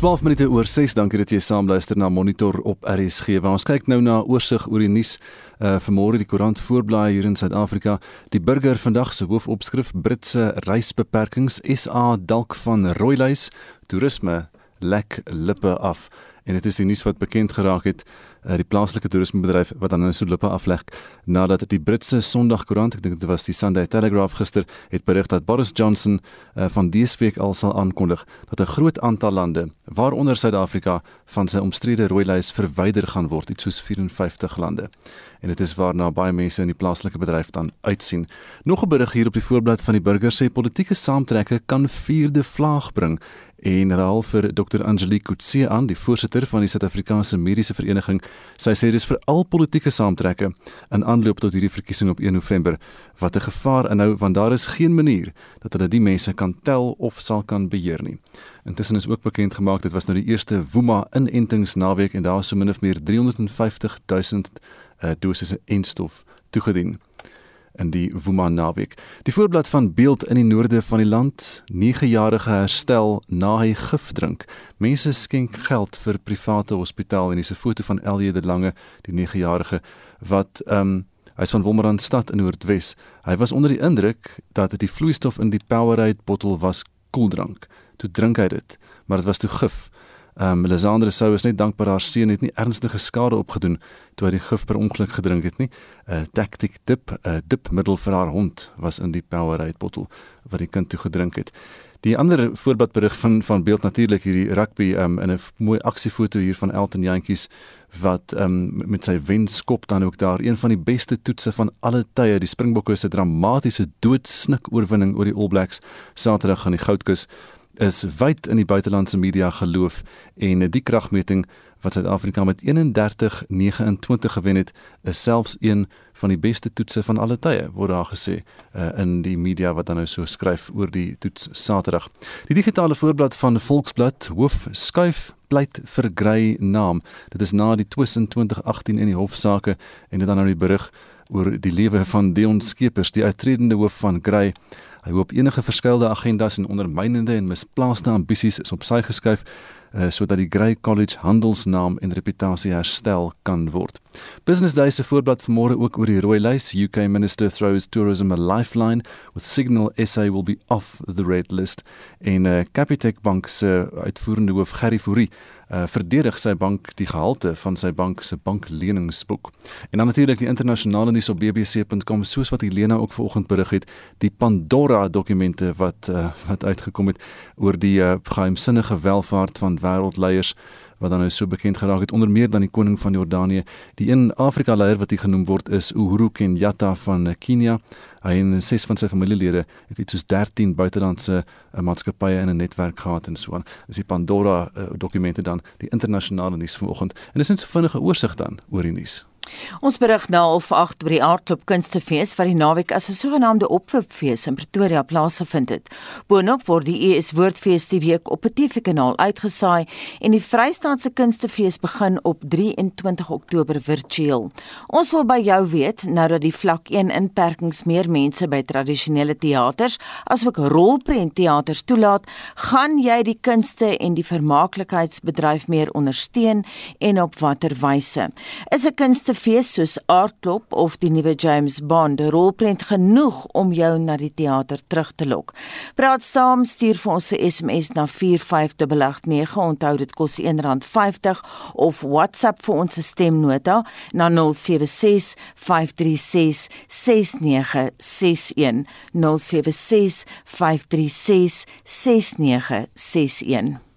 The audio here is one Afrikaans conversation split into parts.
12 minute oor 6. Dankie dat jy saam luister na Monitor op RSG. Waar ons kyk nou na oorsig oor die nuus uh vanmôre die koerant voorblaai hier in Suid-Afrika. Die burger vandag se hoofopskrif Britse reisbeperkings SA dalk van rooilys toerisme lek lippe af en dit is die nuus wat bekend geraak het uh, die plaaslike toerismebedryf wat dan nou so lippe afleg nadat die Britse Sondagkoerant, ek dink dit was die Sunday Telegraph gister, het berig dat Boris Johnson uh, van dese week al sal aankondig dat 'n groot aantal lande, waaronder Suid-Afrika, van sy omstrede rooilys verwyder gaan word, iets soos 54 lande. En dit is waarna baie mense in die plaaslike bedryf dan uitsien. Nog 'n berig hier op die voorblad van die burger sê politieke saamtrekke kan vierde vlaag bring en raal vir Dr Angelique Kutse aan, die voorsitter van die Suid-Afrikaanse Mediese Vereniging. Sy sê dis vir al politieke saamtrekke in aanloop tot hierdie verkiesing op 1 November wat 'n gevaar inhou want daar is geen manier dat hulle die mense kan tel of sal kan beheer nie. Intussen is ook bekend gemaak dit was nou die eerste Woema inentingsnaweek en daar is so min of meer 350 000 uh, dosisse enstof toegedien in die Woema naweek. Die voorblad van beeld in die noorde van die land, 9-jarige herstel na hy gif drink. Mense skenk geld vir private hospitaal en dis 'n foto van Elje de Lange, die 9-jarige wat ehm um, hy's van Wolmaranstad in Noordwes. Hy was onder die indruk dat die vloeistof in die Powerade bottel was koeldrank. Toe drink hy dit, maar dit was toe gif. Ehm um, Lisandre sou is net dankbaar haar seun het nie ernstige skade opgedoen toe hy die gif per ongeluk gedrink het nie. 'n uh, Tactic dip, 'n uh, dipmiddel vir haar hond was in die Powerade bottel wat die kind toe gedrink het. Die ander voorbeeldberig van van beeld natuurlik hierdie rugby um, in 'n mooi aksiefoto hier van Elton Jantjies wat um, met sy wenskop dan ook daar een van die beste toetse van alle tye die Springbokke se dramatiese doodsnik oorwinning oor die All Blacks Saterdag aan die Goudkus is wyd in die buitelandse media geloof en die kragmeting wat Suid-Afrika met 31-29 gewen het, is selfs een van die beste toetse van alle tye, word daar gesê uh, in die media wat dan nou so skryf oor die toets Saterdag. Die digitale voorblad van Volksblad hoof skuif pleit vir Grey naam. Dit is na die twis in 2018 in die hofsaake en dit dan nou die berig oor die lewe van Dion Skeepers, die uitredende hoof van Grey. Hy hoop enige verskeidelde agendas en ondermynende en misplaaste ambisies is op sy geskuif uh, sodat die Grey College handelsnaam en reputasie herstel kan word. Business Day se voorblad vanmôre ook oor die rooi lys. UK Minister throws tourism a lifeline with Signal SA will be off the red list en uh, Capitec Bank se uitvoerende hoof Gerry Fourie uh, verdedig sy bank die gehalte van sy bank se bankleningsboek. En dan natuurlik die internasionale nuus op bbc.com soos wat Helena ook vanoggend berig het, die Pandora dokumente wat uh, wat uitgekom het oor die uh, geheimsinnige welvaart van wêreldleiers wat dan nou so bekend geraak het onder meer dan die koning van Jordanië. Die een Afrika leier wat hier genoem word is Uhuru Kenyatta van Kenia. Hy en ses van sy familielede het iets soos 13 buitelandse uh, maatskappye in 'n netwerk gehad en so aan. Dis die Pandora uh, dokumente dan die internasionale nuus vanoggend. En dis net so vinnige oorsig dan oor die nuus. Ons berig nou of 8 by die Aardklop Kunstefees wat die naweek as 'n sogenaamde opwipfees in Pretoria plaasgevind het. Boonop word die ES Woordfees die week op 'n TV-kanaal uitgesaai en die Vrystaatse Kunstefees begin op 23 Oktober virtueel. Ons wil by jou weet nou dat die vlak 1 inperkings meer mense by tradisionele teaters asook rolprentteaters toelaat, gaan jy die kunste en die vermaaklikheidsbedryf meer ondersteun en op watter wyse? Is 'n kunste fees soos Aardklop of die nuwe James Bond rolprent genoeg om jou na die teater terug te lok. Praat saam, stuur vir ons 'n SMS na 45889. Onthou dit kos R1.50 of WhatsApp vir ons stemnota na 076 536 6961 076 536 6961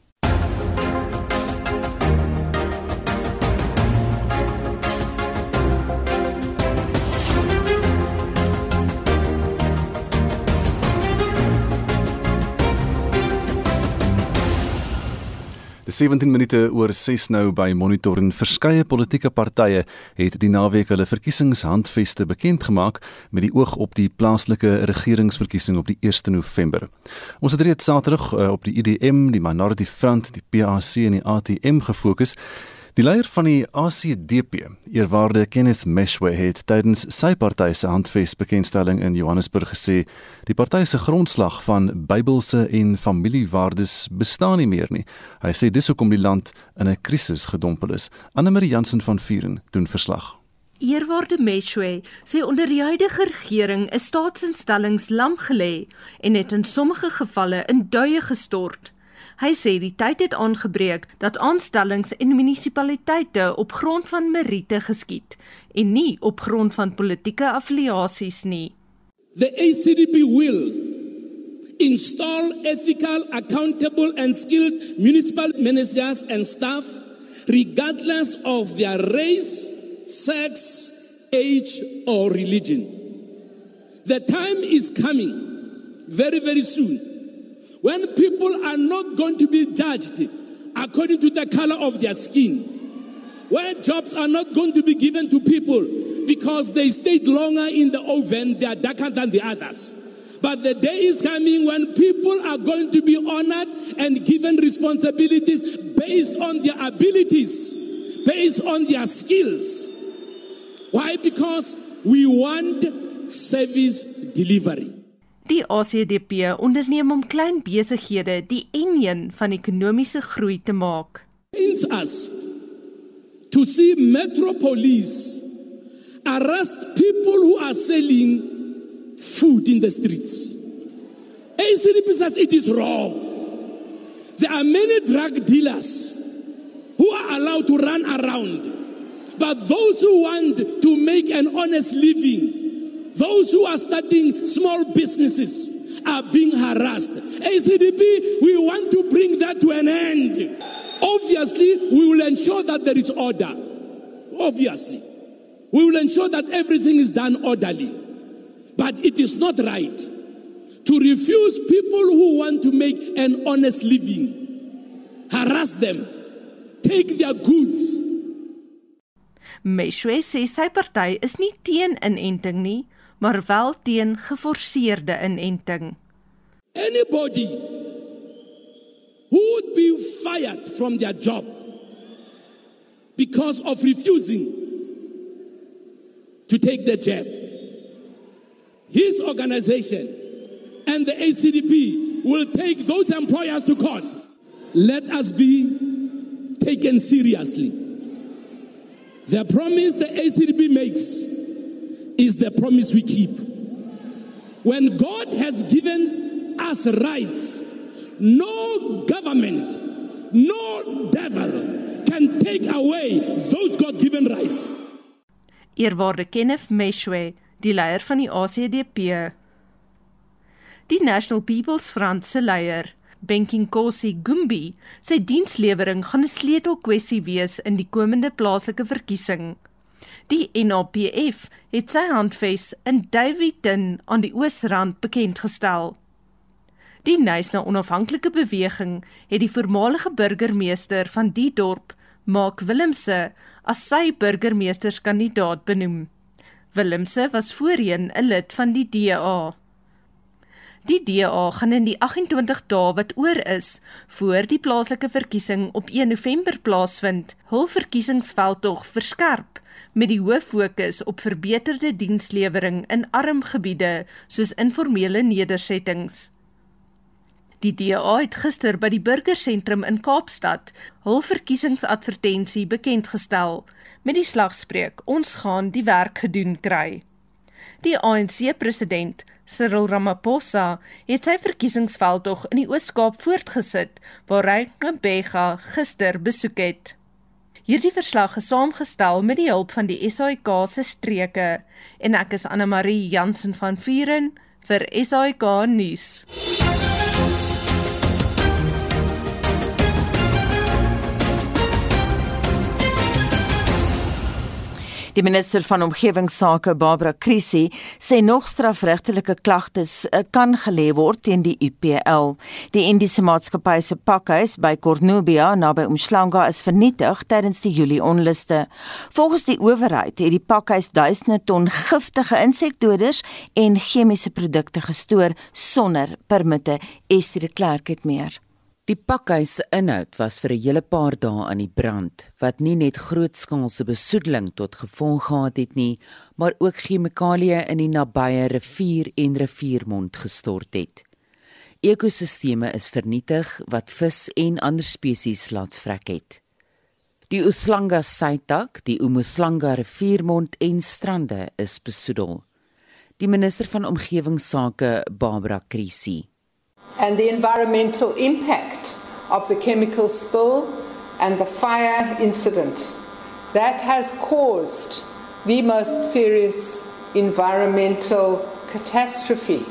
17 minute oor 6 nou by Monitor en verskeie politieke partye het die naweek hulle verkiesingshandveste bekend gemaak met die oog op die plaaslike regeringsverkiesing op die 1 November. Ons het reeds Saterdag uh, op die IDM, die Minority Front, die PAC en die ATM gefokus. Die leier van die ACDP, eerwaarde Kenneth Meshwe, het tydens sy party se handvesbekendstelling in Johannesburg gesê, die party se grondslag van Bybelse en familiewaardes bestaan nie meer nie. Hy sê dis hoekom die land in 'n krisis gedompel is. Anne-Marie Jansen van Vuren doen verslag. Eerwaarde Meshwe sê onder die huidige regering is staatsinstellings lam gelê en het in sommige gevalle in duie gestort. Hy sê die tyd het aangebreek dat aanstellings en munisipaliteite op grond van meriete geskied en nie op grond van politieke affiliasies nie. The ACDP will install ethical, accountable and skilled municipal managers and staff regardless of their race, sex, age or religion. The time is coming very very soon when people are not going to be judged according to the color of their skin, where jobs are not going to be given to people because they stayed longer in the oven, they are darker than the others. But the day is coming when people are going to be honored and given responsibilities based on their abilities, based on their skills. Why? Because we want service delivery. Die ACDP onderneem om klein besighede die enjin van ekonomiese groei te maak. It's us to see metropolis arrest people who are selling food in the streets. ACDP says it is wrong. There are many drug dealers who are allowed to run around. But those who want to make an honest living Those who are starting small businesses are being harassed. ACDP, we want to bring that to an end. Obviously, we will ensure that there is order. Obviously. We will ensure that everything is done orderly. But it is not right to refuse people who want to make an honest living, harass them, take their goods. Meshwe sê sy party is nie teen inenting nie, maar wel teen geforseerde inenting. Anybody who would be fired from their job because of refusing to take the jab. His organization and the ACDP will take those employers to court. Let us be taken seriously. The promise the ACDP makes is the promise we keep. When God has given us rights, no government, no devil can take away those God given rights. Eerwaarde Kenneth Meshwe, die leier van die ACDP. Die National People's Front se leier, Benkinkosi Gumbi, sê dienslewering gaan 'n sleutelkwessie wees in die komende plaaslike verkiesing. Die NAPF het sy handves in Davidton aan die Oosrand bekend gestel. Die Nysna Onafhanklike Beweging het die voormalige burgemeester van die dorp, Mark Willemse, as sy burgemeesterskandidaat benoem. Willemse was voorheen 'n lid van die DA. Die DA gaan in die 28 dae wat oor is voor die plaaslike verkiesing op 1 November plaasvind, hul verkiesingsveldtog verskerp met die hoof fokus op verbeterde dienslewering in arm gebiede soos informele nedersettings. Die DA het gister by die burgersentrum in Kaapstad hul verkiesingsadvertensie bekend gestel met die slagspreuk ons gaan die werk gedoen kry. Die ANC president Cyril Ramaphosa het sy verkiesingsveldtog in die Oos-Kaap voortgesit waar hy Mbega gister besoek het. Hierdie verslag is saamgestel met die hulp van die SAIK se streke en ek is Anne Marie Jansen van Vuren vir SAIK nuus. Die minister van omgewingsake, Barbara Krisi, sê nog strafregtelike klagtes eh, kan gelê word teen die UPL. Die Indiese maatskappy se pakhuis by Cornubia naby Umhlanga is vernietig tydens die Julie onluste. Volgens die owerheid het die pakhuis duisende ton giftige insekdoders en chemiese produkte gestoor sonder permitte. Esther de Klerk het meer. Die pakhuis se inhoud was vir 'n hele paar dae aan die brand, wat nie net grootskaalse besoedeling tot gevolg gehad het nie, maar ook chemikalieë in die nabye rivier en riviermond gestort het. Ekosisteme is vernietig wat vis en ander spesies laat vrek het. Die Uthlanga Saitak, die Umhlanga riviermond en strande is besoedel. Die minister van omgewingsake, Barbara Krisi and the environmental impact of the chemical spill and the fire incident that has caused the most serious environmental catastrophe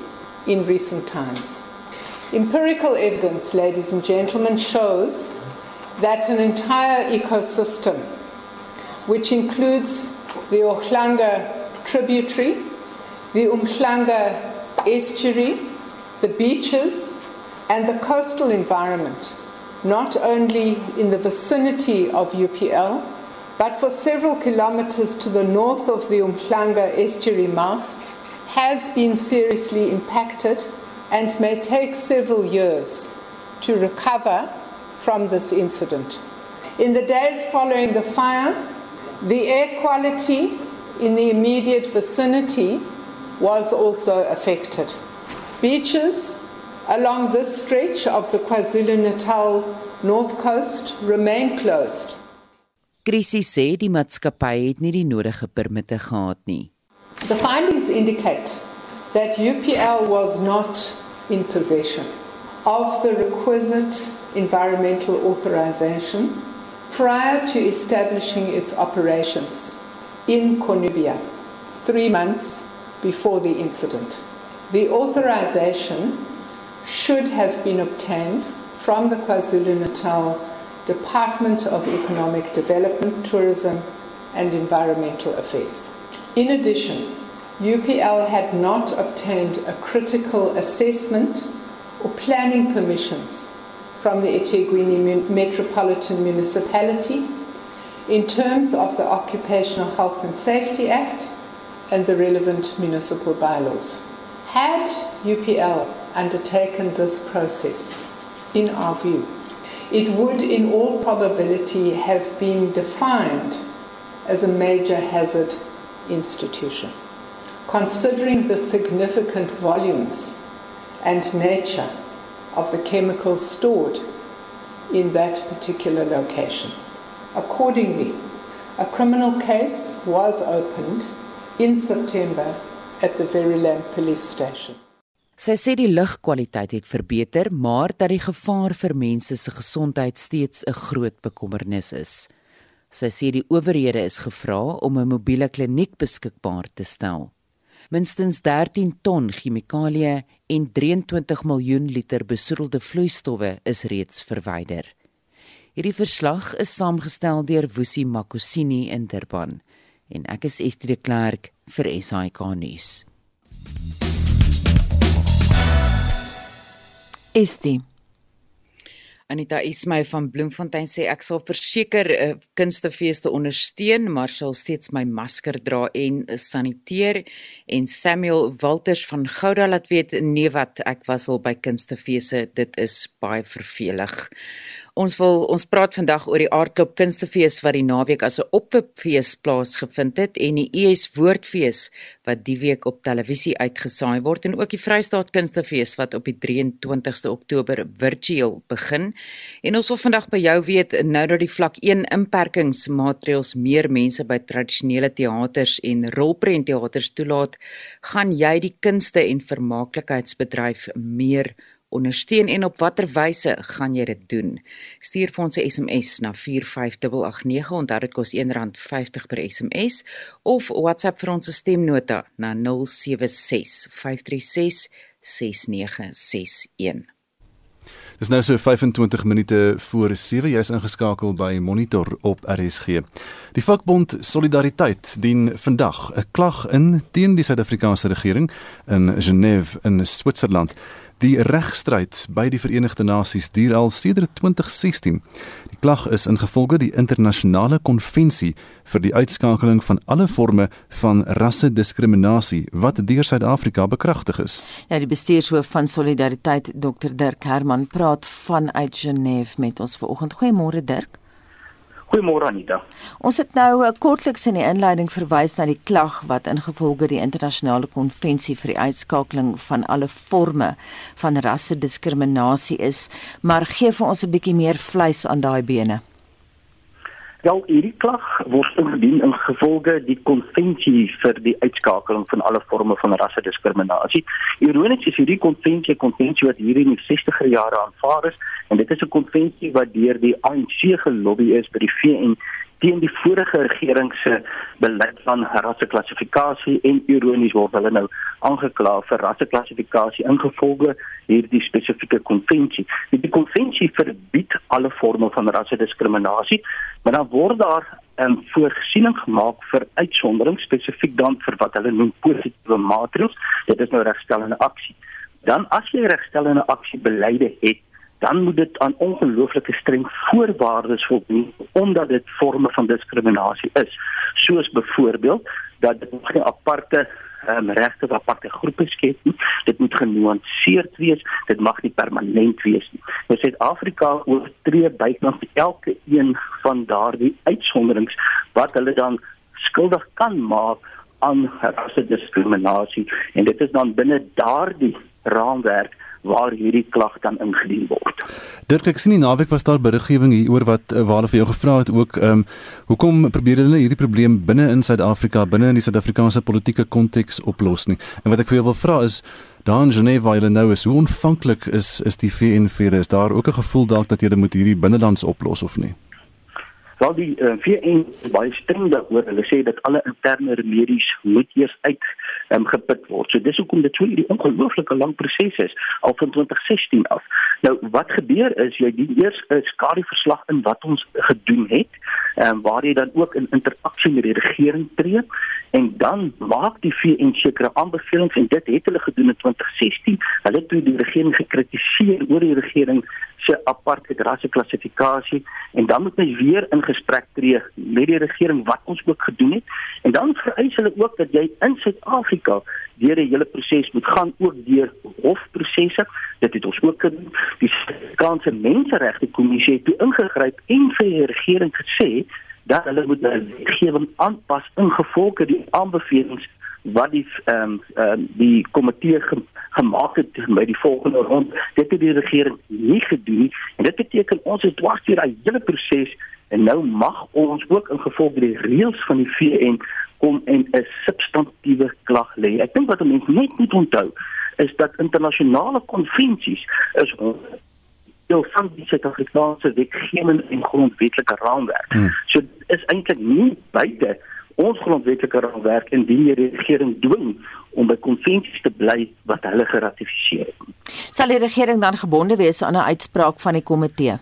in recent times. Empirical evidence, ladies and gentlemen, shows that an entire ecosystem, which includes the Ochlanga tributary, the Umhlanga estuary, the beaches, and the coastal environment, not only in the vicinity of UPL, but for several kilometers to the north of the Umhlanga estuary mouth, has been seriously impacted and may take several years to recover from this incident. In the days following the fire, the air quality in the immediate vicinity was also affected. Beaches along this stretch of the KwaZulu-Natal North Coast remain closed. Krisis sê die maatskappy het nie die nodige permitte gehad nie. The findings indicate that UPL was not in possession of the requisite environmental authorization prior to establishing its operations in Cornubia 3 months before the incident. The authorization should have been obtained from the KwaZulu Natal Department of Economic Development, Tourism and Environmental Affairs. In addition, UPL had not obtained a critical assessment or planning permissions from the eThekwini Metropolitan Municipality in terms of the Occupational Health and Safety Act and the relevant municipal bylaws. Had UPL undertaken this process, in our view, it would, in all probability, have been defined as a major hazard institution. Considering the significant volumes and nature of the chemicals stored in that particular location. Accordingly, a criminal case was opened in September at the Verulam police station. Sy sê die lugkwaliteit het verbeter, maar dat die gevaar vir mense se gesondheid steeds 'n groot bekommernis is. Sy sê die owerhede is gevra om 'n mobiele kliniek beskikbaar te stel. Minstens 13 ton chemikalieë en 23 miljoen liter besoedelde vloeistowwe is reeds verwyder. Hierdie verslag is saamgestel deur Woesie Makosini in Durban en ek is Estie de Klerk vir SAK nuus. Estie Anita Ismay van Bloemfontein sê ek sal verseker 'n uh, eh, kunstefeeste ondersteun, maar sal steeds my masker dra en saniteer. En Samuel Walters van Gouda laat weet nee wat ek was al by kunstefeeste, dit is baie vervelig. Ons wil ons praat vandag oor die Aardklop Kunstefees wat die naweek as 'n opwipfees plaasgevind het en die ES Woordfees wat die week op televisie uitgesaai word en ook die Vrystaat Kunstefees wat op die 23ste Oktober virtueel begin. En ons wil vandag by jou weet nou dat die vlak 1 inperkingsmaatreëls meer mense by tradisionele teaters en rolprentteaters toelaat, gaan jy die kunste en vermaaklikheidsbedryf meer ondersteun en op watter wyse gaan jy dit doen? Stuur vir ons 'n SMS na 45889 onthou dit kos R1.50 per SMS of WhatsApp vir ons stemnota na 0765366961. Dis nou so 25 minute voor 7 jy is ingeskakel by Monitor op RSG. Die vakbond Solidariteit dien vandag 'n klag in teen die Suid-Afrikaanse regering in Genève in Switserland. Die regstryd by die Verenigde Nasies duur al sedert 2016. Die klag is ingevolge die internasionale konvensie vir die uitskakeling van alle forme van rassediskriminasie wat deur Suid-Afrika bekragtig is. Ja, die bestuurshoof van Solidariteit, Dr Dirk Herman, praat vanuit Genève met ons vanoggend. Goeiemôre Dirk. Goeiemôre Anita. Ons het nou eh, kortliks in die inleiding verwys na die klag wat ingevolge die internasionale konvensie vir die uitskakeling van alle forme van rassediskriminasie is, maar gee vir ons 'n bietjie meer vleis aan daai bene. Wel, hierdie klag word ingedien in gevolge die konvensie vir die uitskakeling van alle forme van rassediskriminasie. Ironies is hierdie konvensie 'n konvensie wat hier in die 60er jare aanvaar is en dit is 'n konvensie wat deur die ANC gelobby is by die VN teen die vorige regering se beleid van rasseklassifikasie en ironies word hulle nou aangekla vir rasseklassifikasie ingevolge hierdie spesifieke konvensie. Die konvensie verbied alle forme van rassediskriminasie, maar dan word daar 'n um, voorsiening gemaak vir uitsonderings spesifiek dan vir wat hulle noem positiewe maatreëls. Dit is nou regstellende aksie. Dan as jy regstellende aksie beleide het, dan moet dit aan ongelooflike streng voorwaardes voldoen omdat dit forme van diskriminasie is soos byvoorbeeld dat dit nie aparte um, regte of aparte groepe skep nie. Dit moet genuanceerd wees. Dit mag nie permanent wees nie. Nou Suid-Afrika oortree bykans elke een van daardie uitsonderings wat hulle dan skuldig kan maak aan rassediskriminasie. En dit is dan binne daardie raamwerk waar hierdie klag dan ingedien word. Dirk, ek sien die naweek was daar beriggewing hier oor wat uh, waar vir jou gevra het ook ehm um, hoekom probeer hulle hierdie probleem binne in Suid-Afrika, binne in die Suid-Afrikaanse politieke konteks oplos nie. En wat ek vir jou wil vra is Dan Geneva waar jy nou is, hoe ontvanklik is is die VN vir is daar ook 'n gevoel dalk dat jy moet hierdie binnelands oplos of nie? Wel die uh, VN is baie streng daaroor. Hulle sê dat alle interne remedies moet eers uit um, geput word. So dis hoekom dit so 'n ongelooflike lang proses is al van 2016 af. Nou wat gebeur is jy die eers 'n skadeverslag in wat ons gedoen het, ehm um, waar jy dan ook in interaksie met die regering tree en dan maak die VN sekere aanbevelings en dit het hulle gedoen in 2016. Hulle het toe die regering gekritiseer oor die regering se apartheid rasseklassifikasie en dan moet ons weer in gesprek tree met die regering wat ons ook gedoen het en dan vereis hulle ook dat jy in Suid-Afrika deur die hele proses moet gaan ook deur hofprosesse. Dit het ons ook gedoen. Die Suid-Afrikaanse Menseregte Kommissie het toe ingegryp en vir die regering gesê dat hulle moet hulle wetgewing aanpas ingevolge die aanbevelings wat die ehm um, um, die komitee ge, gemaak het by die volgende rond dit het die regering nie gedoen en dit beteken ons is dwars deur daai hele proses en nou mag ons ook in gevolg die reëls van die VN kom en 'n substantiëre klag lê ek dink wat mense net moet onthou is dat internasionale konvensies is deel van die Suid-Afrikaanse wetgewing en grondwetlike raamwerk. Hmm. So is eintlik nie buite ons grondwetlike raamwerk indien die regering dwing om by konvensies te bly wat hulle geratifiseer het. Sal die regering dan gebonde wees aan 'n uitspraak van die komitee?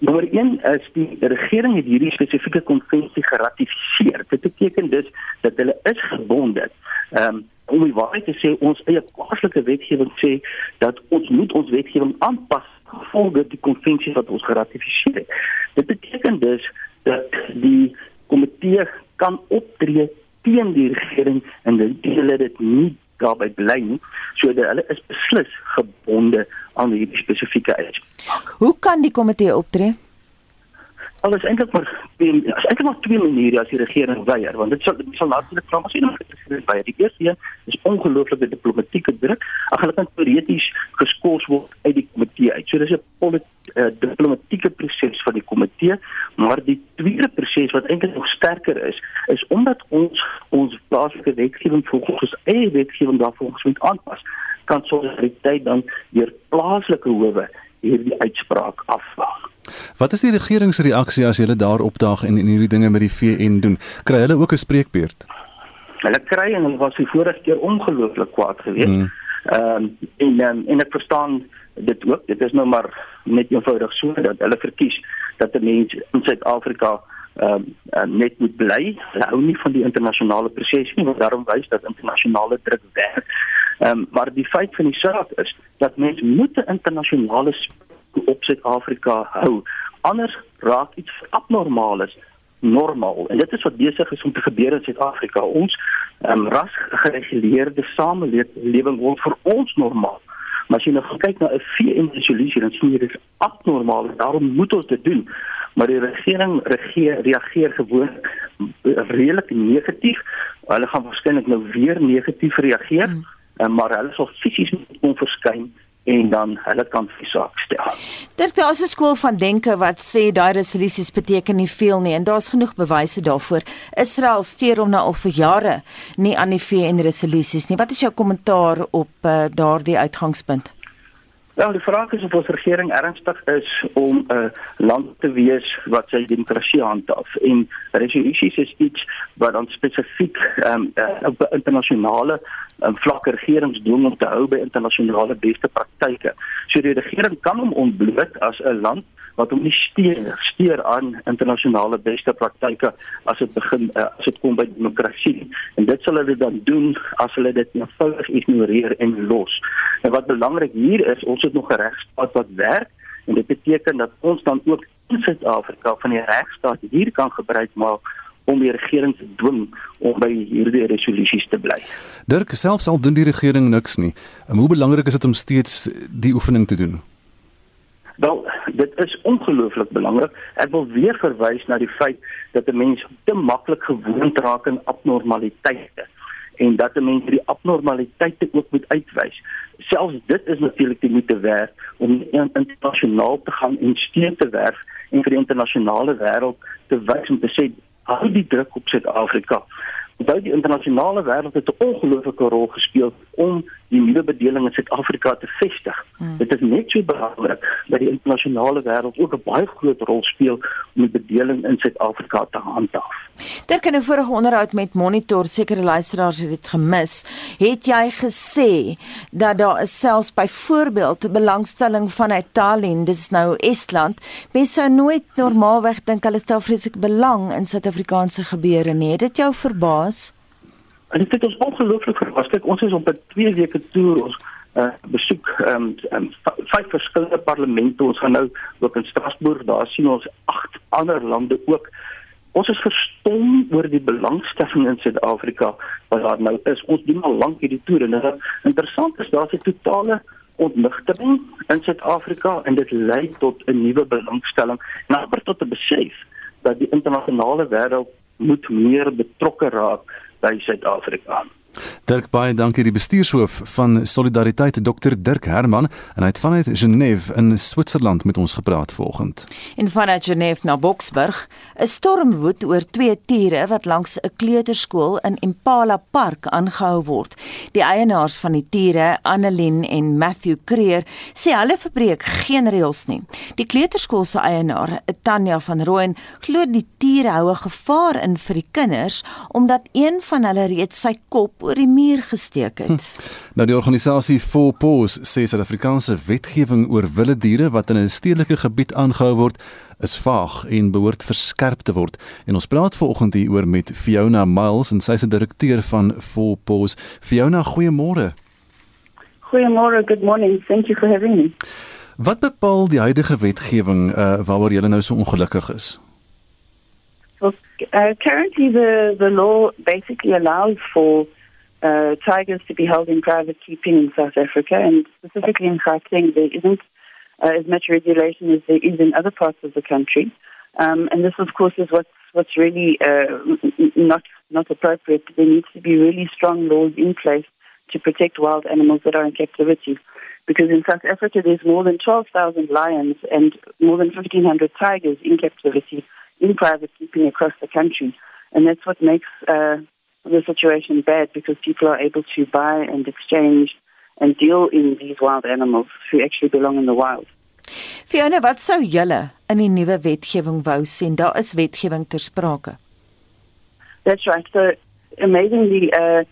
Nommer 1 is die regering het hierdie spesifieke konvensie geratifiseer. Dit beteken dus dat hulle is gebonde. Ehm um, om die waarheid te sê, ons eie plaaslike wetgewing sê dat ons moet ons wetgewing aanpas volgens die konvensie wat ons geratifiseer het. Dit beteken dus dat die komitee kan optree teen die regering en hulle dit nie daarby bly nie. So dat hulle is beslis gebonde aan hierdie spesifieke uitspraak. Hoe kan die komitee optree? Alles eintlik maar is eintlik maar twee maniere as die regering weier want dit sal dit sal natuurlik vra as jy nou gesien by die eerste een is ongelooflike diplomatieke druk ag hulle kan teoreties geskort word uit die komitee uit. So dis 'n politieke uh, diplomatieke proses van die komitee, maar die tweede proses wat eintlik nog sterker is, is omdat ons ons plaaslike wetgewing ons eie wetgewing daarvolgens moet aanpas, kan solidariteit dan deur plaaslike howe hierdie uitspraak afwag. Wat is die regering se reaksie as hulle daar opdaag en en hierdie dinge met die VN doen? Kry hulle ook 'n spreekbeurt? Hulle kry en hulle was die vorige keer ongelooflik kwaad geweest. Hmm. Ehm um, en um, en ek verstaan dit ook. Dit is nou maar net eenvoudig so dat hulle verkies dat 'n mens in Suid-Afrika ehm um, net moet bly. Hulle hou nie van die internasionale proses nie, want daarom wys dat internasionale druk werk. Ehm um, maar die feit van die saak is dat mense moet 'n internasionale op Suid-Afrika hou. Anders raak iets abnormaal is normaal. En dit is wat besig is om te gebeur in Suid-Afrika. Ons ehm um, ras gereguleerde samelewing word vir ons normaal. Maar as jy nou kyk na 'n VN resolusie dan sien jy dit is abnormaal en daarom moet ons dit doen. Maar die regering reageer reageer gewoon redelik negatief. Hulle gaan waarskynlik nou weer negatief reageer, hmm. maar hulle sal fisies moet kom verskyn en dan hulle kan die saak stel. Dit is 'n skool van denke wat sê daai resolusies beteken nie veel nie en daar's genoeg bewyse daarvoor. Israel steur om nou al vir jare nie aan die VN resolusies nie. Wat is jou kommentaar op uh, daardie uitgangspunt? Wel, die vraag is of ons regering ernstig is om 'n uh, land te wees wat sy demokrasie handhaaf en resolusies is iets wat dan spesifiek um, uh, op internasionale um, vlak regerings dwing om te hou by internasionale beste praktyke. So die regering kan hom ontbloot as 'n land wat hom nie steur steur aan internasionale beste praktyke as dit begin uh, as dit kom by demokrasie en dit sal hulle dan doen as hulle dit eenvoudig ignoreer en los. En wat belangrik hier is, ons het nog 'n regstaat wat werk en dit beteken dat ons dan ook in Suid-Afrika van die regstaat hier kan gebruik maak om die regering te dwing om by hierdie resolusies te bly. Dirk selfs al doen die regering niks nie. Hoe belangrik is dit om steeds die oefening te doen? Wel, dit is ongelooflik belangrik. Ek wil weer verwys na die feit dat 'n mens te maklik gewoond raak aan abnormaliteite en dat 'n mens die abnormaliteite ook moet uitwys. Selfs dit is natuurlik die moeite werd om internasionaal te gaan en steun te werf en vir die internasionale wêreld te wys om te sê hou die druk op Suid-Afrika. Onthou die internasionale wêreld het 'n ongelooflike rol gespeel om die nuwe bedeling in Suid-Afrika te vestig. Hmm. Dit is net so belangrik dat die internasionale wêreld ook 'n baie groot rol speel om die bedeling in Suid-Afrika te handhaaf. Daar kan 'n vorige onderhoud met Monitor sekere luisteraars het dit gemis. Het jy gesê dat daar is selfs byvoorbeeld belangstelling van Italië, dis nou Estland, mense sou nooit normaalweg dink hulle stel vreeslik belang in Suid-Afrikaanse gebeure nie. Het dit jou verbaas? En dit het ons ongelooflik verbaas. Kyk, ons is op 'n 2 weke toer ons uh, besoek ehm um, um, vyf verskillende parlemente. Ons gaan nou ook in Strasbourg, daar sien ons agt ander lande ook. Ons is verstom oor die belangstelling in Suid-Afrika wat daar nou is. Ons doen al lank hierdie toer en dit interessant is daar's 'n totale ontnigtering in Suid-Afrika en dit lei tot 'n nuwe belangstelling, nader tot 'n besef dat die internasionale wêreld moet meer betrokke raak by Suid-Afrika. Dirk baie dankie die bestuurshoof van Solidariteit Dr Dirk Herman en hy het vanuit Genève in Switserland met ons gepraat vanoggend. En vanuit Genève na Boksburg, 'n storm woed oor twee tiere wat langs 'n kleuterskool in Impala Park aangehou word. Die eienaars van die tiere, Annelien en Matthew Creer, sê hulle verbreek geen reëls nie. Die kleuterskool se eienaar, Tanya van Rooyen, glo die tiere hou 'n gevaar in vir die kinders omdat een van hulle reeds sy kop oor die muur gesteek het. Hm. Nou die organisasie For Paws sê Suid-Afrikaanse wetgewing oor wilde diere wat in 'n stedelike gebied aangehou word is vaag en behoort verskerp te word. En ons praat vanoggend hier oor met Fiona Miles en sy is die direkteur van For Paws. Fiona, goeiemôre. Goeiemôre, good morning. Thank you for having me. Wat bepaal die huidige wetgewing uh, waaroor jy nou so ongelukkig is? Well, uh, currently the the law basically allows for uh, tigers to be held in private keeping in South Africa, and specifically in Gauteng, there isn't uh, as much regulation as there is in other parts of the country. Um, and this, of course, is what's what's really uh, not not appropriate. There needs to be really strong laws in place to protect wild animals that are in captivity. Because in South Africa, there's more than 12,000 lions and more than 1,500 tigers in captivity in private keeping across the country. And that's what makes uh, the situation bad because people are able to buy and exchange and deal in these wild animals who actually belong in the wild. Fiona, wat sou julle in die nuwe wetgewing wou sien? Daar is wetgewing ter sprake. That's right. So amazingly uh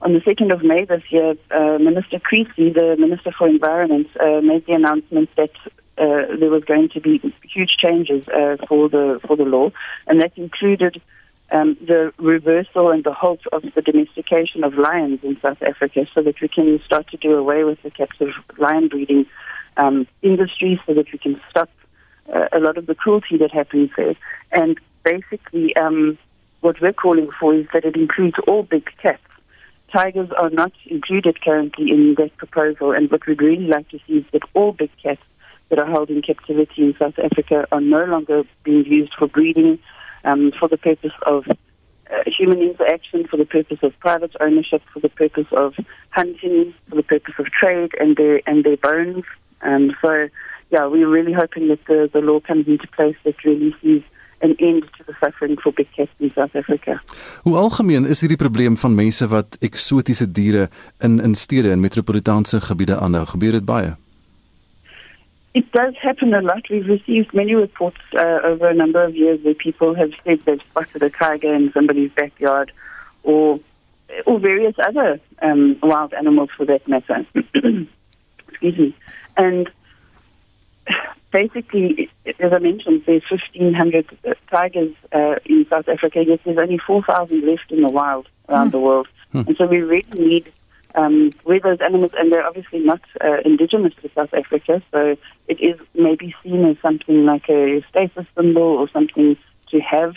on the 2nd of May this year, uh, Minister Creasy, the Minister for Environment, uh, made the announcement that uh, there was going to be huge changes uh, for the for the law, and that included um, the reversal and the halt of the domestication of lions in South Africa so that we can start to do away with the captive lion breeding um, industry so that we can stop uh, a lot of the cruelty that happens there. And basically, um, what we're calling for is that it includes all big cats. Tigers are not included currently in that proposal, and what we'd really like to see is that all big cats that are held in captivity in South Africa are no longer being used for breeding um, for the purpose of uh, human interaction, for the purpose of private ownership, for the purpose of hunting, for the purpose of trade and their and their bones. Um, so, yeah, we're really hoping that the, the law comes into place that really sees an end to the suffering for big cats in South Africa. Hoe algemeen is hierdie probleem van mense wat eksotiese diere in in stede en metropolitaanse gebiede aanhou? Gebeur dit baie? It does happen a lot. We've received many reports uh, over a number of years where people have said they've spotted a tiger in somebody's backyard or or various other um, wild animals for that matter. Excuse me. And basically, as I mentioned, there's 1,500 tigers uh, in South Africa, yet there's only 4,000 left in the wild around the world. And so we really need um, where those animals, and they're obviously not uh, indigenous to South Africa, so it is maybe seen as something like a status symbol or something to have.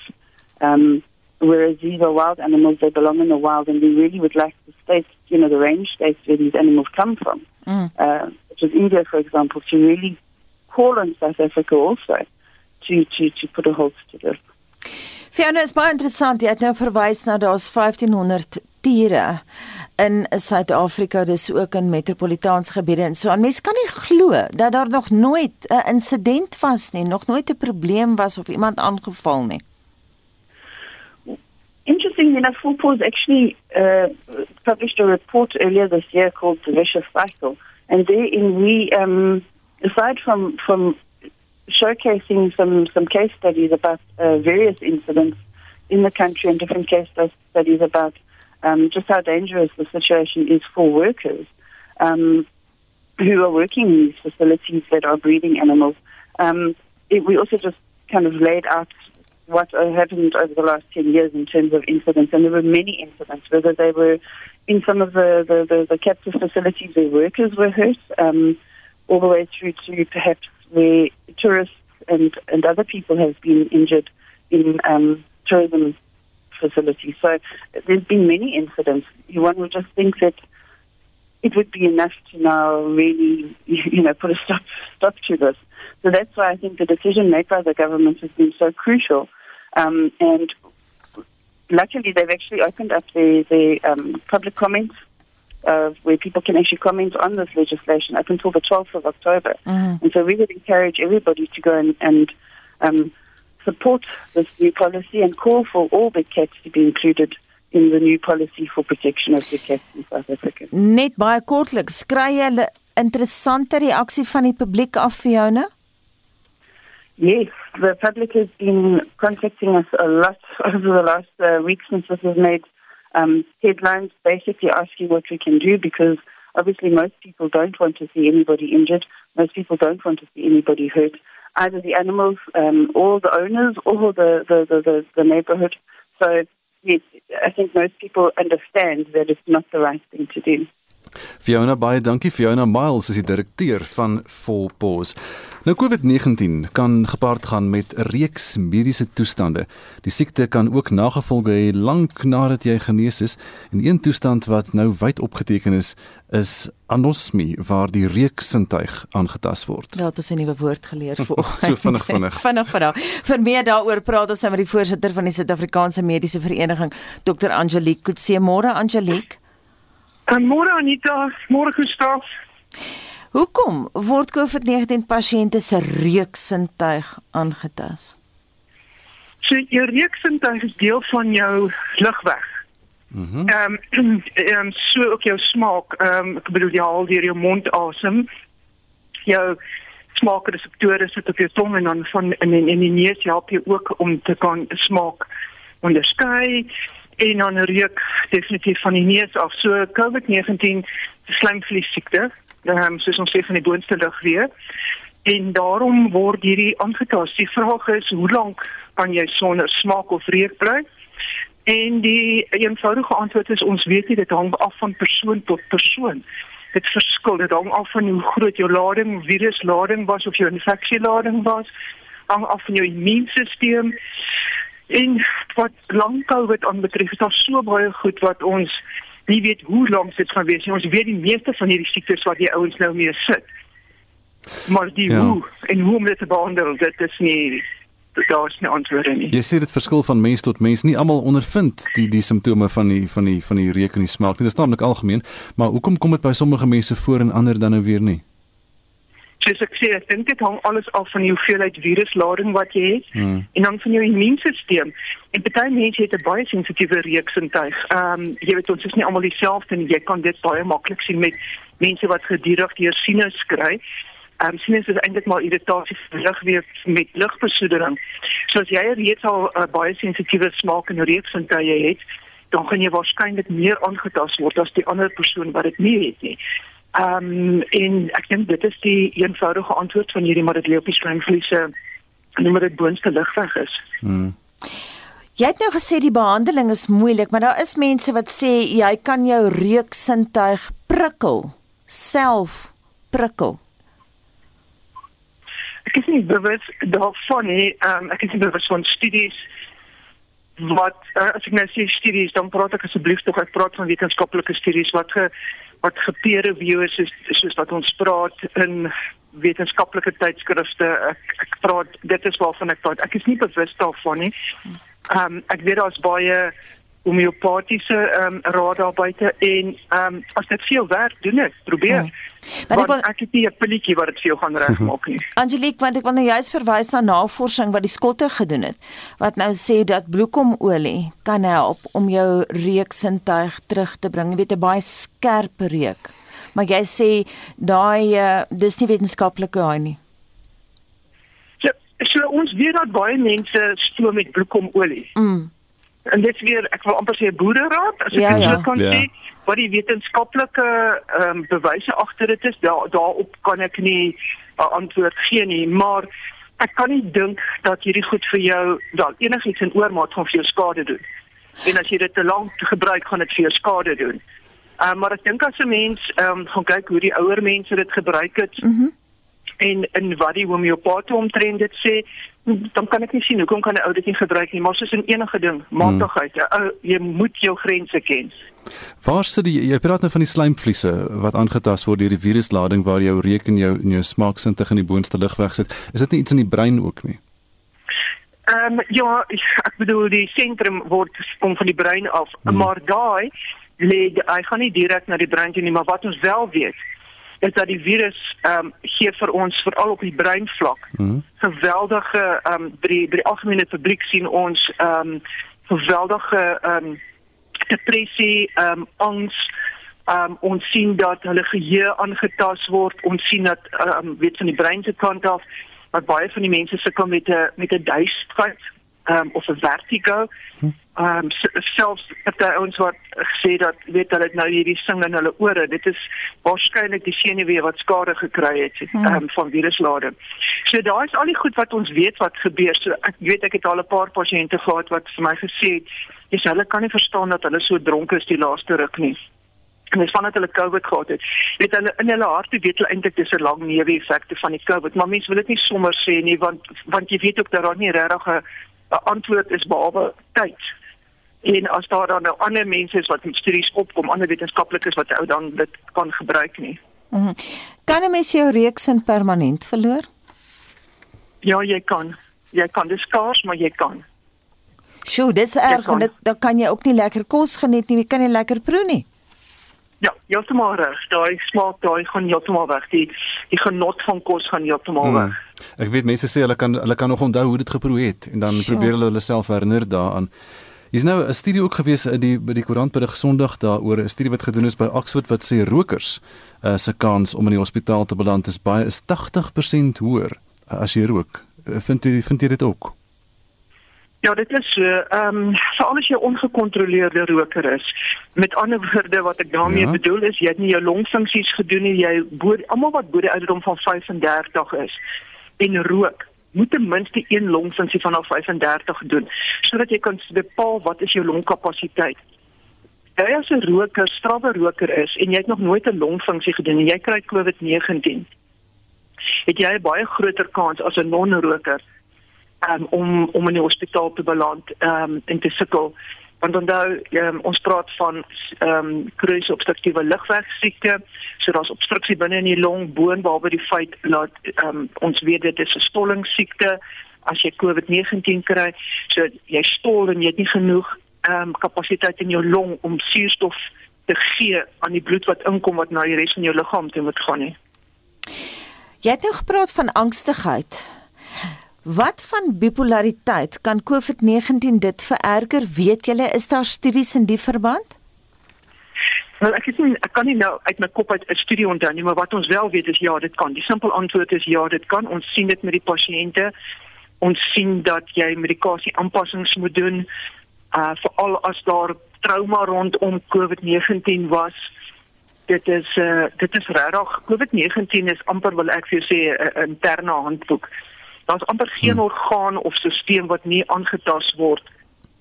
Um, whereas these are wild animals, they belong in the wild, and we really would like the states, you know, the range states where these animals come from, Mm. uh, such as India, for example, to really call on South Africa also to, to, to put a halt to this. Fiona is baie interessant. Jy het nou verwys na daar's 1500 tiere in Suid-Afrika, dis ook in metropolitaanse gebiede en so. aan. Mens kan nie glo dat daar nog nooit 'n insident was nie, nog nooit 'n probleem was of iemand aangeval nie. Interestingly enough, Fulpos actually uh, published a report earlier this year called The Vicious Cycle. And therein we, um, aside from, from showcasing some, some case studies about uh, various incidents in the country and different case studies about um, just how dangerous the situation is for workers um, who are working in these facilities that are breeding animals. Um, it, we also just kind of laid out what happened over the last 10 years in terms of incidents, and there were many incidents, whether they were in some of the, the, the, the captive facilities where workers were hurt, um, all the way through to perhaps where tourists and, and other people have been injured in um, tourism facilities. So there's been many incidents. One would just think that it would be enough to now really, you know, put a stop stop to this. So that's why I think the decision made by the government has been so crucial. Um, and luckily, they've actually opened up the the um, public comments uh, where people can actually comment on this legislation up until the 12th of October. Mhm. And so we would encourage everybody to go and, and um, support this new policy and call for all big cats to be included in the new policy for protection of big cats in South Africa. Net baie kortliks, kry jy 'n interessante reaksie van die publiek af Fiona? Yes, the public has been contacting us a lot over the last uh, week since this was made um, headlines, basically asking what we can do because obviously most people don't want to see anybody injured. Most people don't want to see anybody hurt, either the animals um, or the owners or the, the, the, the, the neighborhood. So, yes, I think most people understand that it's not the right thing to do. Fiona baie dankie Fiona Miles is die direkteur van Volpos. Nou COVID-19 kan gepaard gaan met 'n reeks mediese toestande. Die siekte kan ook nagevolge hê lank nadat jy genees is en een toestand wat nou wyd opgeteken is is anosmie waar die reuksintuig aangetast word. Ja, dit is 'n nuwe woord geleer vir So vinnig, vinnig. vinnig vinnig. Vir meer daaroor praat ons nou met die voorsitter van die Suid-Afrikaanse Mediese Vereniging, Dr. Angelique Kutse. Môre Angelique. En môre Anita, môre Gustaf. Hoekom word COVID-19 pasiënte se reuksintuig aangetast? So jou reuksintuig is deel van jou lugweg. Mhm. Ehm ehm so ook jou smaak. Ehm ek bedoel jy haal deur jou mond asem. Jou smaakreseptore sit op jou tong en dan van in in, in die neus help jy ook om te kan smaak onderskei en dan reuk definitief van die neus af. So COVID-19 is slijmvlies siekte. Ehm um, soos ons sê van die boonste lugweë. En daarom word hierdie aangetast. Die vraag is hoe lank kan jy sonder smaak of reuk bly? En die eenvoudige antwoord is ons weet nie dit hang af van persoon tot persoon. Dit verskil, dit hang af van hoe groot jou lading, viruslading was of jou infeksielading was, hang af van jou immuunstelsel. En wat lang COVID aanbetref, is daar so baie goed wat ons nie weet hoe lank dit gaan wees nie. Ons weet die meeste van hierdie siektes wat die ouens nou mee sit. Maar die ja. hoe en hoe om dit te behandel, dit is nie daar's nie antwoorde nie. Jy sê dit verskil van mens tot mens. Nie almal ondervind die die simptome van die van die van die reuk en die smaak nie. Dit is naamlik algemeen, maar hoekom kom dit by sommige mense voor en ander dan nou weer nie? Soos ek sê, ek dink dit hang alles af van die hoeveelheid viruslading wat jy het hmm. en dan van jou immuunstelsel. En baie mense het 'n baie sensitiewe reuksintuig. Ehm um, jy weet ons is nie almal dieselfde nie. Jy kan dit baie maklik sien met mense wat gedurig deur sinus kry. Ehm um, sinus is eintlik maar irritasie vir lugweef met lugbesoedeling. So as jy reeds al 'n uh, baie sensitiewe smaak en reuksintuig het, dan gaan jy waarskynlik meer aangetast word as die ander persoon wat dit nie het nie. Ehm um, en ek dink dit is die eenvoudige antwoord van hierdie maar dit lê op die slijmvliese noem dit boonste ligweg is. Hmm. Jy het nou gesê die behandeling is moeilik, maar daar is mense wat sê jy kan jou reuksintuig prikkel, self prikkel. Ek is nie bewus daarvan nie. Um, ek is nie bewus van studies wat uh, as ek nou sê studies dan praat ek asseblief tog ek praat van wetenskaplike studies wat ge wat gepeer-review is soos wat ons praat in wetenskaplike tydskrifte. Ek, ek praat dit is waarvan ek praat. Ek is nie bewus daarvan nie. Ehm um, ek weet daar's baie homeopatiese ehm um, raad daar buite en ehm um, as dit veel werk doen dit probeer. Ja. Maar ek, wil, ek het nie 'n pilletjie wat dit vir jou gaan regmaak nie. Angelique, want ek wil nou juist verwys na navorsing wat die skotte gedoen het wat nou sê dat bloekomolie kan help om jou reuksintuig terug te bring. Jy weet 'n baie skerp reuk. Maar jy sê daai uh, dis nie wetenskaplik daai nie. So, so ons weet dat baie mense stoom met bloekomolie. Mm. En dit weer ek wil amper sê boereraad as ek ja, ja. so kan ja. sê wat die wetenskaplike ehm um, bewyse agter dit is daar daarop kan ek nie 'n uh, antwoord gee nie maar ek kan nie dink dat hierdie goed vir jou wel enigiets in oormaat gaan vir jou skade doen en as jy dit te lank gebruik gaan dit vir jou skade doen uh, maar ek dink as 'n mens ehm um, gaan kyk hoe die ouer mense dit gebruik het mm -hmm. en en wat die homeopate omtrent dit sê dan kan ek nie sien hoekom kan 'n ou dit nie gebruik nie maar soos in enige ding maatigheid hmm. jy moet jou grense ken Waar sit die jy praat nou van die slijmvliese wat aangetast word deur die viruslading waar jou reuk en jou en jou smaaksintuig in die boonste lugweg sit is dit nie iets in die brein ook nie Ehm um, ja ek bedoel die sentrum word kom van die brein af hmm. maar daai lê hy gaan nie direk na die brein toe nie maar wat ons wel weet is dat die virus ehm um, gee vir ons veral op die breinvlak mm. geweldige ehm um, by die by die algemene publiek sien ons ehm um, geweldige ehm um, depressie, ehm um, angs um, ons sien dat hulle geheue aangetast word, ons sien dat um, weet van die brein se kant af wat baie van die mense sukkel met 'n met 'n duisterheid um, of 'n vertigo. Ehm um, selfs het daar ons wat gesê dat weet hulle nou hierdie sing in hulle ore. Dit is waarskynlik die senuwee wat skade gekry het ehm um, van viruslading. So daar is al die goed wat ons weet wat gebeur. So ek weet ek het al 'n paar pasiënte gehad wat vir my gesê het, "Jy's hulle kan nie verstaan dat hulle so dronk is die laaste ruk nie." en dis vandat hulle COVID gehad het. Weet hulle in hulle harte weet hulle eintlik dis 'n lang neeweffekte van die COVID, maar mense wil dit nie sommer sê nie want want jy weet ook dat daar nie regtig 'n antwoord is behalwe tyd. En as daar dan nou ander mense is wat met studies opkom, ander wetenskaplikes wat ou dan dit kan gebruik nie. Mm -hmm. Kan 'n mens jou reuksin permanent verloor? Ja, jy kan. Jy kan dis skaars, maar jy kan. Sjoe, dis erg en dit dan kan jy ook nie lekker kos geniet nie, jy kan nie lekker proe nie. Ja, heeltemal reg. Daai smaak daai gaan heeltemal weg. Die die genot van kos gaan heeltemal hmm. weg. Ek weet mense sê hulle kan hulle kan nog onthou hoe dit geproe het en dan sure. probeer hulle hulle self herinner daaraan. Is nou 'n studie ook gewees in die by die koerant by die Sondag daaroor 'n studie wat gedoen is by Oxford wat sê rokers uh, se kans om in die hospitaal te beland is baie is 80% hoër uh, as jy rook. Uh, vind jy vind jy dit ook? Ja, dit is so. Ehm um, veral as jy ongekontroleerde roker is. Met ander woorde wat ek daarmee ja. bedoel is jy het nie jou longfunksies gedoen nie. Jy bo almal wat bo die ouderdom van 35 is en rook moet ten minste een longfunksie vanaf 35 doen sodat jy kan bepaal wat is jou longkapasiteit. Jy as 'n roker, strawwe roker is en jy het nog nooit 'n longfunksie gedoen en jy kry COVID-19. Het jy 'n baie groter kans as 'n non-roker um, om om in die hospitaal te beland um, en te sukkel. Want onthou um, ons praat van ehm um, kroniese obstruktiewe lugweegsiekte so daar's obstruksie binne in die long boon waarby die feit dat um, ons weet dit is 'n stollingsiekte as jy COVID-19 kry so jy stol en jy het nie genoeg ehm um, kapasiteit in jou long om suurstof te gee aan die bloed wat inkom wat na die res van jou liggaam toe moet gaan nie. Jy het nou gepraat van angstigheid Wat van bipolariteit kan COVID-19 dit vererger? Weet julle is daar studies in die verband? Wel ek sien ek kan nie nou uit my kop uit 'n studie onthou nie, maar wat ons wel weet is ja, dit kan. Die simpel antwoord is ja, dit kan. Ons sien dit met die pasiënte. Ons sien dat jy medikasie aanpassings moet doen. Uh veral as daar trauma rondom COVID-19 was. Dit is uh dit is regtig COVID-19 is amper wil ek vir jou sê 'n interne handboek daar's amper geen hmm. orgaan of stelsel wat nie aangetast word.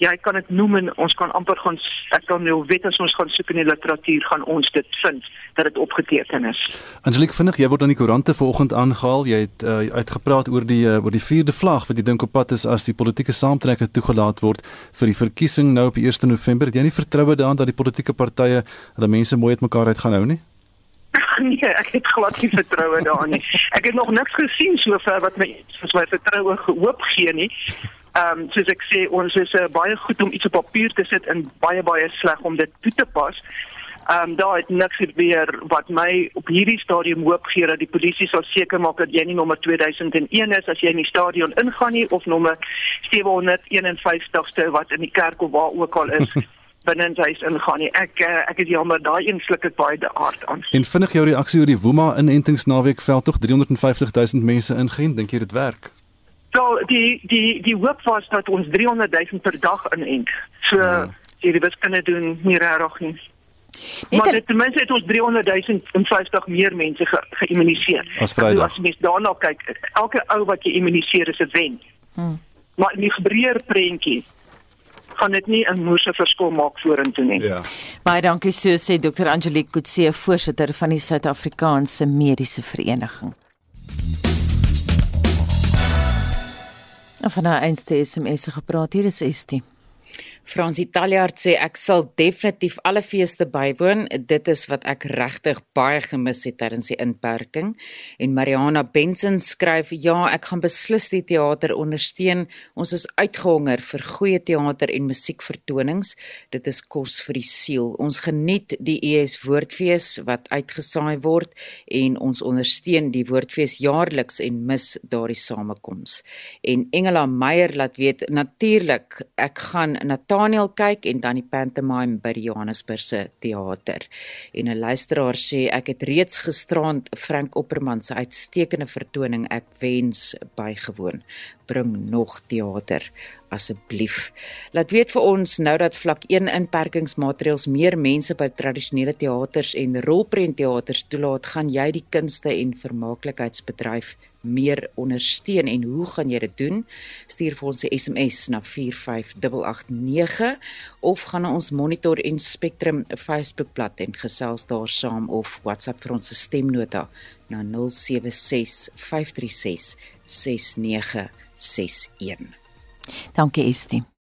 Jy kan dit noem en ons kan amper gaan ek kan nou weet as ons gaan soek in die literatuur gaan ons dit vind dat dit opgeteken is. Angelique vinnig, jy word aan die koerante vanoggend aangehaal. Jy het uh, uitgepraat oor die uh, oor die vierde vlag wat jy dink op pad is as die politieke saamtrekke toegelaat word vir die verkiesing nou op 1 November. Het jy nie vertroue daarin dat die politieke partye hulle mense mooi uitmekaar uit gaan hou nie? nee, ek het glad nie vertroue daarin nie. Ek het nog niks gesien sover wat my soos my vertroue gehoop gee nie. Ehm um, soos ek sê, ons is uh, baie goed om iets op papier te sit en baie baie sleg om dit toe te pas. Ehm um, daar het niks gebeur wat my op hierdie stadium hoop gee dat die polisie sal seker maak dat jy nie nommer 2001 is as jy in die stadion ingaan nie of nommer 751ste wat in die kerk of waar ook al is. binne in huis ingaan nie. Ek eh, ek is jammer daai een sluk het baie aard aan. En vinnig jou reaksie oor die Woema inentingsnaweek veld tog 350 000 mense ingeënt. Dink jy dit werk? So die die die hoop was dat ons 300 000 per dag inent. So ja. die wiskunde doen nie regtig nie. Net maar dit ten minste het ons 300 050 meer mense ge, geïmmuniseer. As Vrydag. As mens daarna kyk, elke ou wat jy immuniseer is 'n wen. Hmm. Maar in die gebreër prentjie gaan dit nie 'n moerse verskil maak vorentoe nie. Ja. Baie dankie so sê Dr. Angelique Kutse, voorsitter van die Suid-Afrikaanse Mediese Vereniging. Van haar einste SMS gepraat hier is Estie. Frans Italiaard sê ek sal definitief alle feeste bywoon. Dit is wat ek regtig baie gemis het tydens die inperking. En Mariana Benson skryf: "Ja, ek gaan beslis die teater ondersteun. Ons is uitgehonger vir goeie teater en musiekvertonings. Dit is kos vir die siel. Ons geniet die ES Woordfees wat uitgesaai word en ons ondersteun die Woordfees jaarliks en mis daardie samekoms." En Engela Meyer laat weet: "Natuurlik, ek gaan na Daniel kyk en dan die pantomime by die Johannesburg se teater. En 'n luisteraar sê ek het reeds gisterand Frank Opperman se uitstekende vertoning ek wens bygewoon. Bring nog teater asseblief. Laat weet vir ons nou dat vlak 1 inperkingsmaatreëls meer mense by tradisionele teaters en rolprentteaters toelaat, gaan jy die kunste en vermaaklikheidsbedryf meer ondersteun en hoe gaan jy dit doen? Stuur vir ons 'n SMS na 45889 of gaan na ons Monitor en Spectrum Facebookblad en gesels daar saam of WhatsApp vir ons stemnota na 0765366961. Dankie Estie.